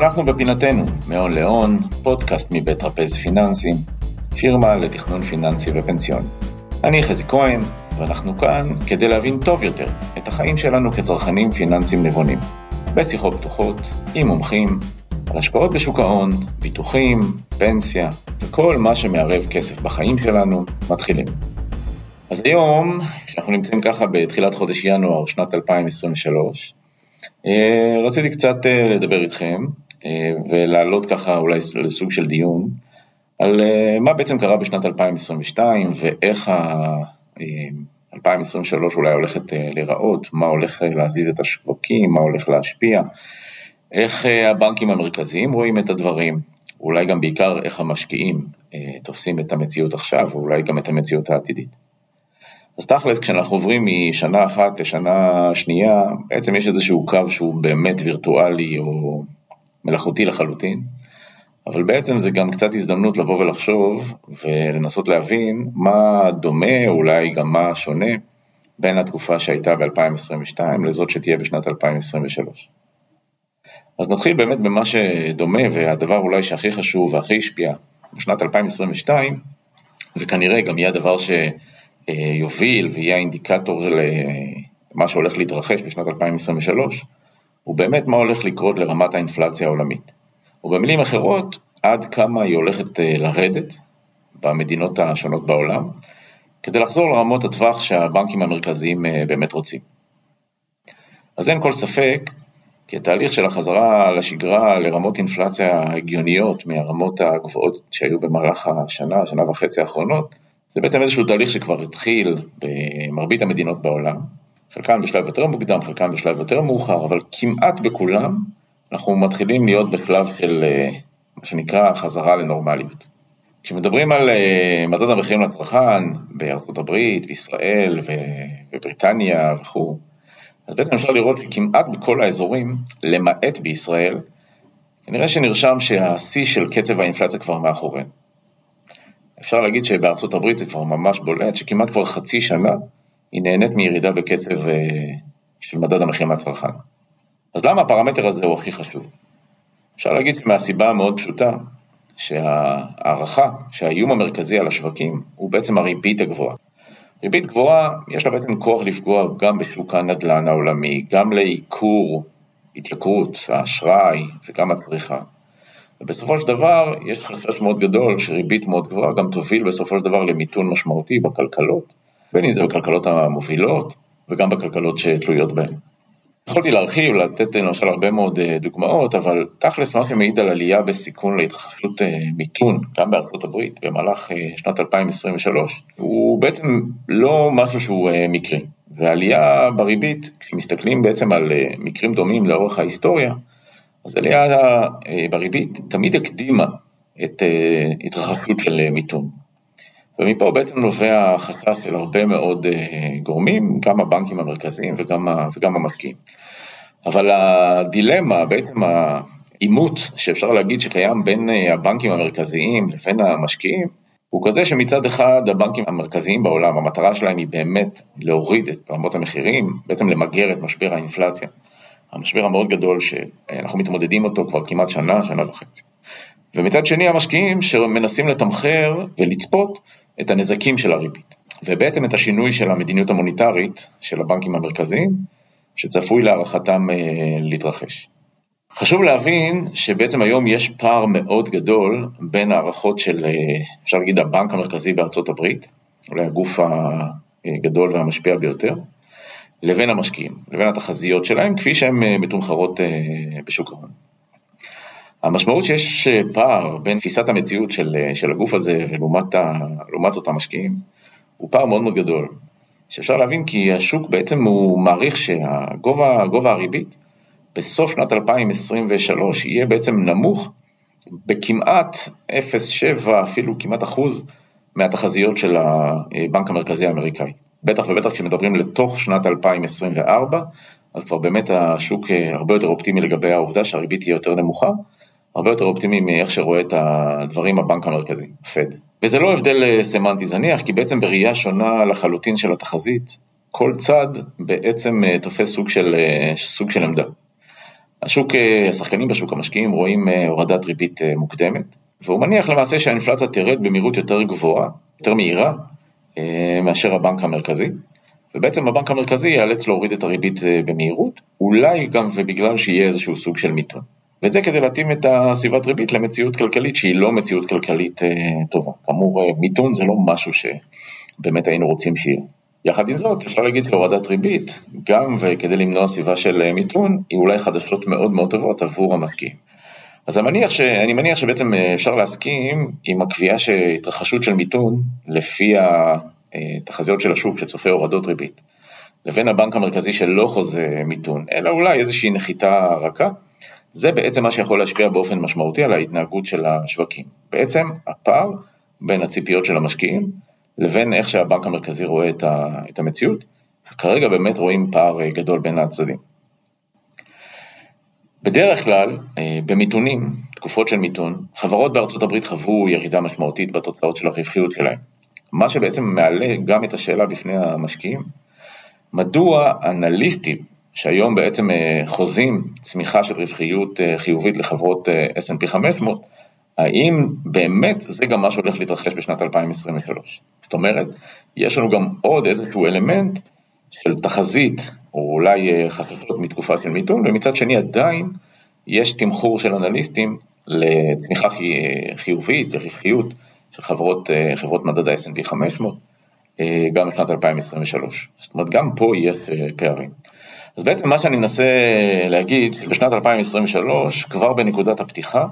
אנחנו בפינתנו, מהון להון, פודקאסט מבית טרפז פיננסים, פירמה לתכנון פיננסי ופנסיון. אני חזי כהן, ואנחנו כאן כדי להבין טוב יותר את החיים שלנו כצרכנים פיננסיים נבונים. בשיחות פתוחות, עם מומחים, על השקעות בשוק ההון, ביטוחים, פנסיה, וכל מה שמערב כסף בחיים שלנו, מתחילים. אז היום, כשאנחנו נמצאים ככה בתחילת חודש ינואר שנת 2023, אה, רציתי קצת אה, לדבר איתכם ולהעלות ככה אולי לסוג של דיון על מה בעצם קרה בשנת 2022 ואיך ה-2023 אולי הולכת להיראות, מה הולך להזיז את השווקים, מה הולך להשפיע, איך הבנקים המרכזיים רואים את הדברים, אולי גם בעיקר איך המשקיעים תופסים את המציאות עכשיו ואולי גם את המציאות העתידית. אז תכלס, כשאנחנו עוברים משנה אחת לשנה שנייה, בעצם יש איזשהו קו שהוא באמת וירטואלי או מלאכותי לחלוטין, אבל בעצם זה גם קצת הזדמנות לבוא ולחשוב ולנסות להבין מה דומה, אולי גם מה שונה, בין התקופה שהייתה ב-2022 לזאת שתהיה בשנת 2023. אז נתחיל באמת במה שדומה, והדבר אולי שהכי חשוב והכי השפיע בשנת 2022, וכנראה גם יהיה הדבר ש... אה, יוביל ויהיה האינדיקטור למה שהולך להתרחש בשנת 2023, הוא באמת מה הולך לקרות לרמת האינפלציה העולמית. ובמילים אחרות, עד כמה היא הולכת אה, לרדת במדינות השונות בעולם, כדי לחזור לרמות הטווח שהבנקים המרכזיים אה, באמת רוצים. אז אין כל ספק כי התהליך של החזרה לשגרה לרמות אינפלציה הגיוניות מהרמות הגבוהות שהיו במהלך השנה, שנה וחצי האחרונות, זה בעצם איזשהו תהליך שכבר התחיל במרבית המדינות בעולם, חלקם בשלב יותר מוקדם, חלקם בשלב יותר מאוחר, אבל כמעט בכולם אנחנו מתחילים להיות בשלב של אה, מה שנקרא חזרה לנורמליות. כשמדברים על אה, מדד המחירים לצרכן בארצות הברית, בישראל ובריטניה וכו', אז בעצם אפשר לראות שכמעט בכל האזורים, למעט בישראל, כנראה שנרשם שהשיא של קצב האינפלציה כבר מאחורינו. אפשר להגיד שבארצות הברית זה כבר ממש בולט, שכמעט כבר חצי שנה היא נהנית מירידה בקצב אה, של מדד המחירים לצרכן. אז למה הפרמטר הזה הוא הכי חשוב? אפשר להגיד מהסיבה המאוד פשוטה, שההערכה שהאיום המרכזי על השווקים הוא בעצם הריבית הגבוהה. ריבית גבוהה, יש לה בעצם כוח לפגוע גם בשוק הנדל"ן העולמי, גם לעיקור התייקרות האשראי וגם הצריכה. ובסופו של דבר יש חשש מאוד גדול שריבית מאוד גבוהה גם תוביל בסופו של דבר למיתון משמעותי בכלכלות, בין אם זה בכלכלות המובילות וגם בכלכלות שתלויות בהן. יכולתי להרחיב, לתת למשל הרבה מאוד אה, דוגמאות, אבל תכלס מה שמעיד על עלייה בסיכון להתרחשות אה, מיתון, גם בארצות הברית, במהלך אה, שנת 2023, הוא בעצם לא משהו שהוא מקרי. ועלייה בריבית, כשמסתכלים בעצם על מקרים דומים לאורך ההיסטוריה, אז עלייה בריבית תמיד הקדימה את התרחשות של מיתון. ומפה בעצם נובע חשש של הרבה מאוד גורמים, גם הבנקים המרכזיים וגם, וגם המשקיעים. אבל הדילמה, בעצם העימות שאפשר להגיד שקיים בין הבנקים המרכזיים לבין המשקיעים, הוא כזה שמצד אחד הבנקים המרכזיים בעולם, המטרה שלהם היא באמת להוריד את רמות המחירים, בעצם למגר את משבר האינפלציה. המשבר המאוד גדול שאנחנו מתמודדים אותו כבר כמעט שנה, שנה וחצי. ומצד שני המשקיעים שמנסים לתמחר ולצפות את הנזקים של הריבית. ובעצם את השינוי של המדיניות המוניטרית של הבנקים המרכזיים, שצפוי להערכתם אה, להתרחש. חשוב להבין שבעצם היום יש פער מאוד גדול בין הערכות של, אה, אפשר להגיד, הבנק המרכזי בארצות הברית, אולי הגוף הגדול והמשפיע ביותר, לבין המשקיעים, לבין התחזיות שלהם, כפי שהן אה, מתומחרות אה, בשוק ההון. המשמעות שיש אה, פער בין תפיסת המציאות של, של הגוף הזה ולעומת אותם משקיעים, הוא פער מאוד מאוד גדול. שאפשר להבין כי השוק בעצם הוא מעריך שהגובה הריבית בסוף שנת 2023 יהיה בעצם נמוך בכמעט 0.7 אפילו כמעט אחוז מהתחזיות של הבנק המרכזי האמריקאי. בטח ובטח כשמדברים לתוך שנת 2024, אז כבר באמת השוק אה, הרבה יותר אופטימי לגבי העובדה שהריבית תהיה יותר נמוכה, הרבה יותר אופטימי מאיך שרואה את הדברים הבנק המרכזי, פד. וזה לא הבדל אה, סמנטי זניח, כי בעצם בראייה שונה לחלוטין של התחזית, כל צד בעצם אה, תופס סוג של, סוג של עמדה. השוק, השחקנים בשוק המשקיעים רואים הורדת ריבית מוקדמת, והוא מניח למעשה שהאינפלציה תרד במהירות יותר גבוהה, יותר מהירה, מאשר הבנק המרכזי. ובעצם הבנק המרכזי ייאלץ להוריד את הריבית במהירות, אולי גם ובגלל שיהיה איזשהו סוג של מיתון. ואת זה כדי להתאים את הסביבת ריבית למציאות כלכלית שהיא לא מציאות כלכלית טובה. כאמור, מיתון זה לא משהו שבאמת היינו רוצים שיהיה. יחד עם זאת, אפשר להגיד כהורדת ריבית, גם וכדי למנוע סביבה של מיתון, היא אולי חדשות מאוד מאוד טובות עבור המשקיעים. אז אני מניח, ש... אני מניח שבעצם אפשר להסכים עם הקביעה שהתרחשות של מיתון, לפי התחזיות של השוק שצופה הורדות ריבית, לבין הבנק המרכזי שלא חוזה מיתון, אלא אולי איזושהי נחיתה רכה, זה בעצם מה שיכול להשפיע באופן משמעותי על ההתנהגות של השווקים. בעצם הפער בין הציפיות של המשקיעים לבין איך שהבנק המרכזי רואה את המציאות, וכרגע באמת רואים פער גדול בין הצדדים. בדרך כלל, אה, במיתונים, תקופות של מיתון, חברות בארצות הברית חוו ירידה משמעותית בתוצאות של הרווחיות שלהם. מה שבעצם מעלה גם את השאלה בפני המשקיעים, מדוע אנליסטים שהיום בעצם אה, חוזים צמיחה של רווחיות אה, חיובית לחברות S&P 500, האם באמת זה גם מה שהולך להתרחש בשנת 2023? זאת אומרת, יש לנו גם עוד איזשהו אלמנט של תחזית, או אולי אה, חששות מתקופה של מיתון, ומצד שני עדיין יש תמחור של אנליסטים לצמיחה חיובית, לרווחיות של חברות, חברות מדד ה-S&P 500, גם בשנת 2023. זאת אומרת, גם פה יש פערים. אז בעצם מה שאני מנסה להגיד, שבשנת 2023, כבר בנקודת הפתיחה,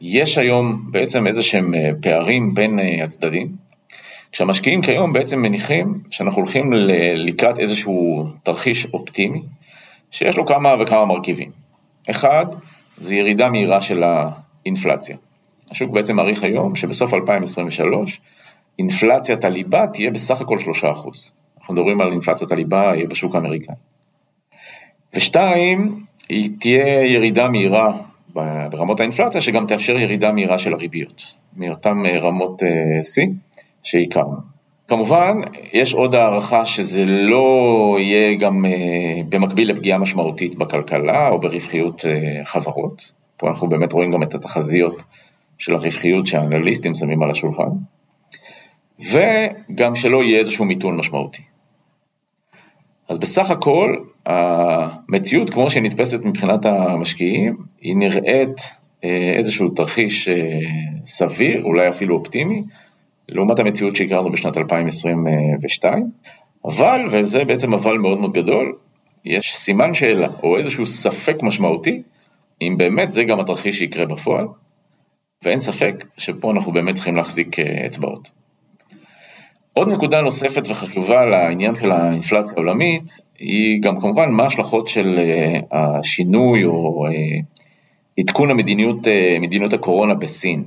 יש היום בעצם איזה שהם אה, פערים בין אה, הצדדים, כשהמשקיעים כיום בעצם מניחים שאנחנו הולכים לקראת איזשהו תרחיש אופטימי, שיש לו כמה וכמה מרכיבים. אחד, זה ירידה מהירה של האינפלציה. השוק בעצם מעריך היום שבסוף 2023, אינפלציית הליבה תהיה בסך הכל 3%. אנחנו מדברים על אינפלציית הליבה בשוק האמריקאי. ושתיים, היא תהיה ירידה מהירה ברמות האינפלציה, שגם תאפשר ירידה מהירה של הריביות, מאותן אה, רמות אה, שיא שהכרנו. כמובן, יש עוד הערכה שזה לא יהיה גם אה, במקביל לפגיעה משמעותית בכלכלה או ברווחיות חברות. פה אנחנו באמת רואים גם את התחזיות של הרווחיות שהאנליסטים שמים על השולחן. וגם שלא יהיה איזשהו מיתון משמעותי. אז בסך הכל, המציאות כמו שהיא נתפסת מבחינת המשקיעים, היא נראית אה, איזשהו תרחיש אה, סביר, אולי אפילו אופטימי, לעומת המציאות שהכרנו בשנת 2022, אבל, וזה בעצם אבל מאוד מאוד גדול, יש סימן שאלה, או איזשהו ספק משמעותי, אם באמת זה גם התרחיש שיקרה בפועל, ואין ספק שפה אנחנו באמת צריכים להחזיק אה, אצבעות. עוד נקודה נוספת וחשובה לעניין של האינפלציה העולמית, היא גם כמובן מה ההשלכות של אה, השינוי או אה, עדכון המדיניות, אה, מדיניות הקורונה בסין.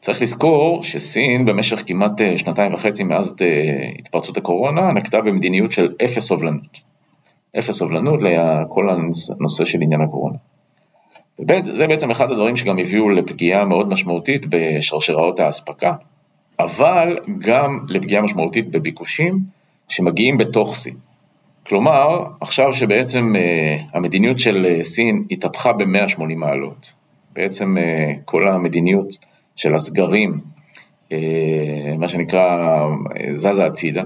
צריך לזכור שסין במשך כמעט שנתיים וחצי מאז התפרצות הקורונה נקטה במדיניות של אפס סובלנות. אפס סובלנות לכל הנושא של עניין הקורונה. זה בעצם אחד הדברים שגם הביאו לפגיעה מאוד משמעותית בשרשראות האספקה. אבל גם לפגיעה משמעותית בביקושים שמגיעים בתוך סין. כלומר, עכשיו שבעצם uh, המדיניות של uh, סין התהפכה ב-180 מעלות, בעצם uh, כל המדיניות של הסגרים, uh, מה שנקרא, uh, זזה הצידה,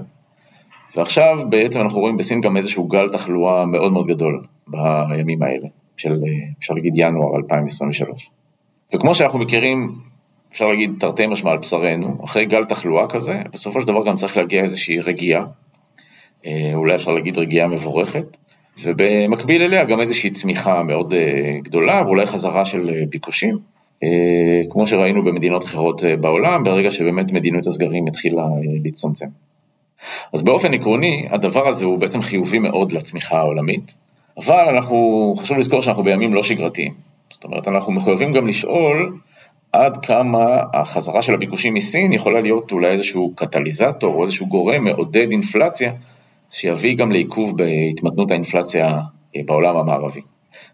ועכשיו בעצם אנחנו רואים בסין גם איזשהו גל תחלואה מאוד מאוד גדול בימים האלה, של uh, אפשר להגיד ינואר 2023. וכמו שאנחנו מכירים אפשר להגיד תרתי משמע על בשרנו, אחרי גל תחלואה כזה, בסופו של דבר גם צריך להגיע איזושהי רגיעה, אה, אולי אפשר להגיד רגיעה מבורכת, ובמקביל אליה גם איזושהי צמיחה מאוד אה, גדולה, ואולי חזרה של אה, ביקושים, כמו שראינו במדינות אחרות בעולם, ברגע שבאמת מדיניות הסגרים התחילה להצטמצם. אז באופן עקרוני, הדבר הזה הוא בעצם חיובי מאוד לצמיחה העולמית, אבל אנחנו, חשוב לזכור שאנחנו בימים לא שגרתיים. זאת אומרת, אנחנו מחויבים גם לשאול עד כמה החזרה של הביקושים מסין יכולה להיות אולי איזשהו קטליזטור או איזשהו גורם מעודד אינפלציה, שיביא גם לעיכוב בהתמתנות האינפלציה אה, בעולם המערבי.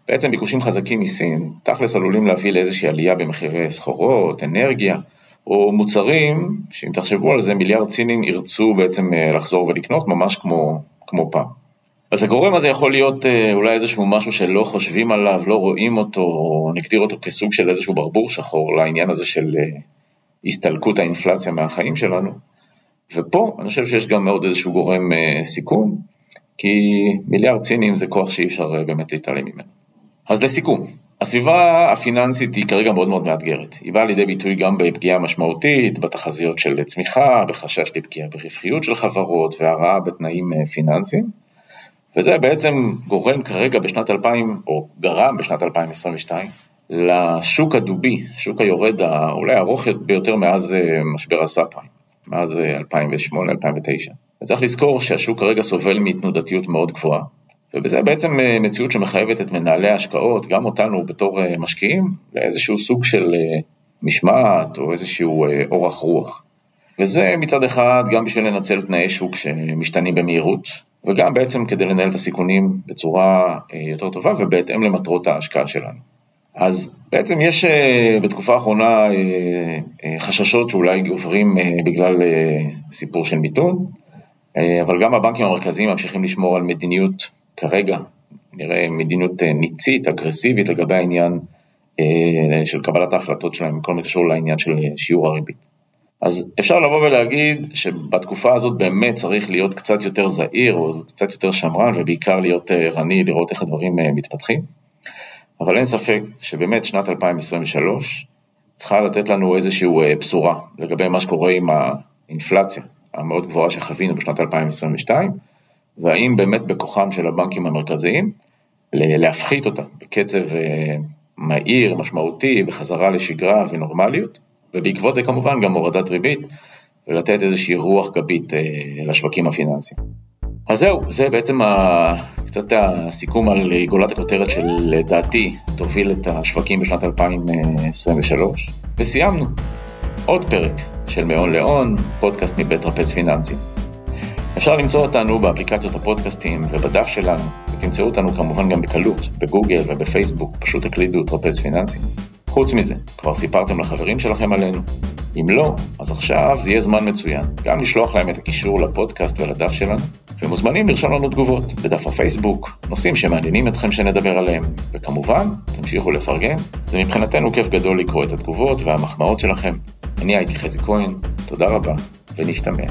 בעצם ביקושים חזקים מסין, תכלס עלולים להביא לאיזושהי עלייה במחירי סחורות, אנרגיה, או מוצרים, שאם תחשבו על זה, מיליארד סינים ירצו בעצם אה, לחזור ולקנות ממש כמו, כמו פעם. אז הגורם הזה יכול להיות אה, אולי איזשהו משהו שלא חושבים עליו, לא רואים אותו, או נגדיר אותו כסוג של איזשהו ברבור שחור לעניין הזה של אה, הסתלקות האינפלציה מהחיים שלנו. ופה אני חושב שיש גם עוד איזשהו גורם אה, סיכון, כי מיליארד סינים זה כוח שאי אפשר באמת להתעלם ממנו. אז לסיכום, הסביבה הפיננסית היא כרגע מאוד מאוד מאתגרת. היא באה לידי ביטוי גם בפגיעה משמעותית, בתחזיות של צמיחה, בחשש לפגיעה ברווחיות של חברות והרעה בתנאים פיננסיים. וזה בעצם גורם כרגע בשנת 2000, או גרם בשנת 2022, לשוק הדובי, שוק היורד אולי הארוך ביותר מאז אה, משבר הסאפיים, מאז 2008-2009. אה, וצריך לזכור שהשוק כרגע סובל מתנודתיות מאוד גבוהה, ובזה בעצם אה, מציאות שמחייבת את מנהלי ההשקעות, גם אותנו בתור משקיעים, לאיזשהו סוג של משמעת או איזשהו אורך רוח. וזה מצד אחד גם בשביל לנצל תנאי שוק שמשתנים במהירות, וגם בעצם כדי לנהל את הסיכונים בצורה אה, יותר טובה ובהתאם למטרות ההשקעה שלנו. אז בעצם יש אה, בתקופה האחרונה אה, חששות שאולי גוברים בגלל סיפור של מיתון, אבל גם הבנקים המרכזיים ממשיכים לשמור על מדיניות כרגע, נראה מדיניות ניצית, אגרסיבית לגבי העניין של קבלת ההחלטות שלהם, כל מה שקשור לעניין של שיעור הריבית. אז אפשר לבוא ולהגיד שבתקופה הזאת באמת צריך להיות קצת יותר זהיר או קצת יותר שמרן ובעיקר להיות אה, ערני, לראות איך הדברים אה, מתפתחים. אבל אין ספק שבאמת שנת 2023 צריכה לתת לנו איזושהי אה, בשורה לגבי מה שקורה עם האינפלציה המאוד גבוהה שחווינו בשנת 2022, והאם באמת בכוחם של הבנקים המרכזיים להפחית אותה בקצב מהיר, משמעותי, בחזרה לשגרה ונורמליות. ובעקבות זה כמובן גם הורדת ריבית, ולתת איזושהי רוח גבית אה, לשווקים הפיננסיים. אז זהו, זה בעצם ה... קצת הסיכום על גולת הכותרת שלדעתי תוביל את השווקים בשנת 2023, וסיימנו. עוד פרק של מאון לאון, פודקאסט מבית רפז פיננסי. אפשר למצוא אותנו באפליקציות הפודקאסטים ובדף שלנו, ותמצאו אותנו כמובן גם בקלות, בגוגל ובפייסבוק, פשוט תקלידו טרפז פיננסי. חוץ מזה, כבר סיפרתם לחברים שלכם עלינו? אם לא, אז עכשיו זה יהיה זמן מצוין, גם לשלוח להם את הקישור לפודקאסט ולדף שלנו, ומוזמנים לרשום לנו תגובות בדף הפייסבוק, נושאים שמעניינים אתכם שנדבר עליהם, וכמובן, תמשיכו לפרגן, זה מבחינתנו כיף גדול לקרוא את התגובות והמחמאות שלכם. אני הייתי חזי כהן, תודה רבה, ונשתמע.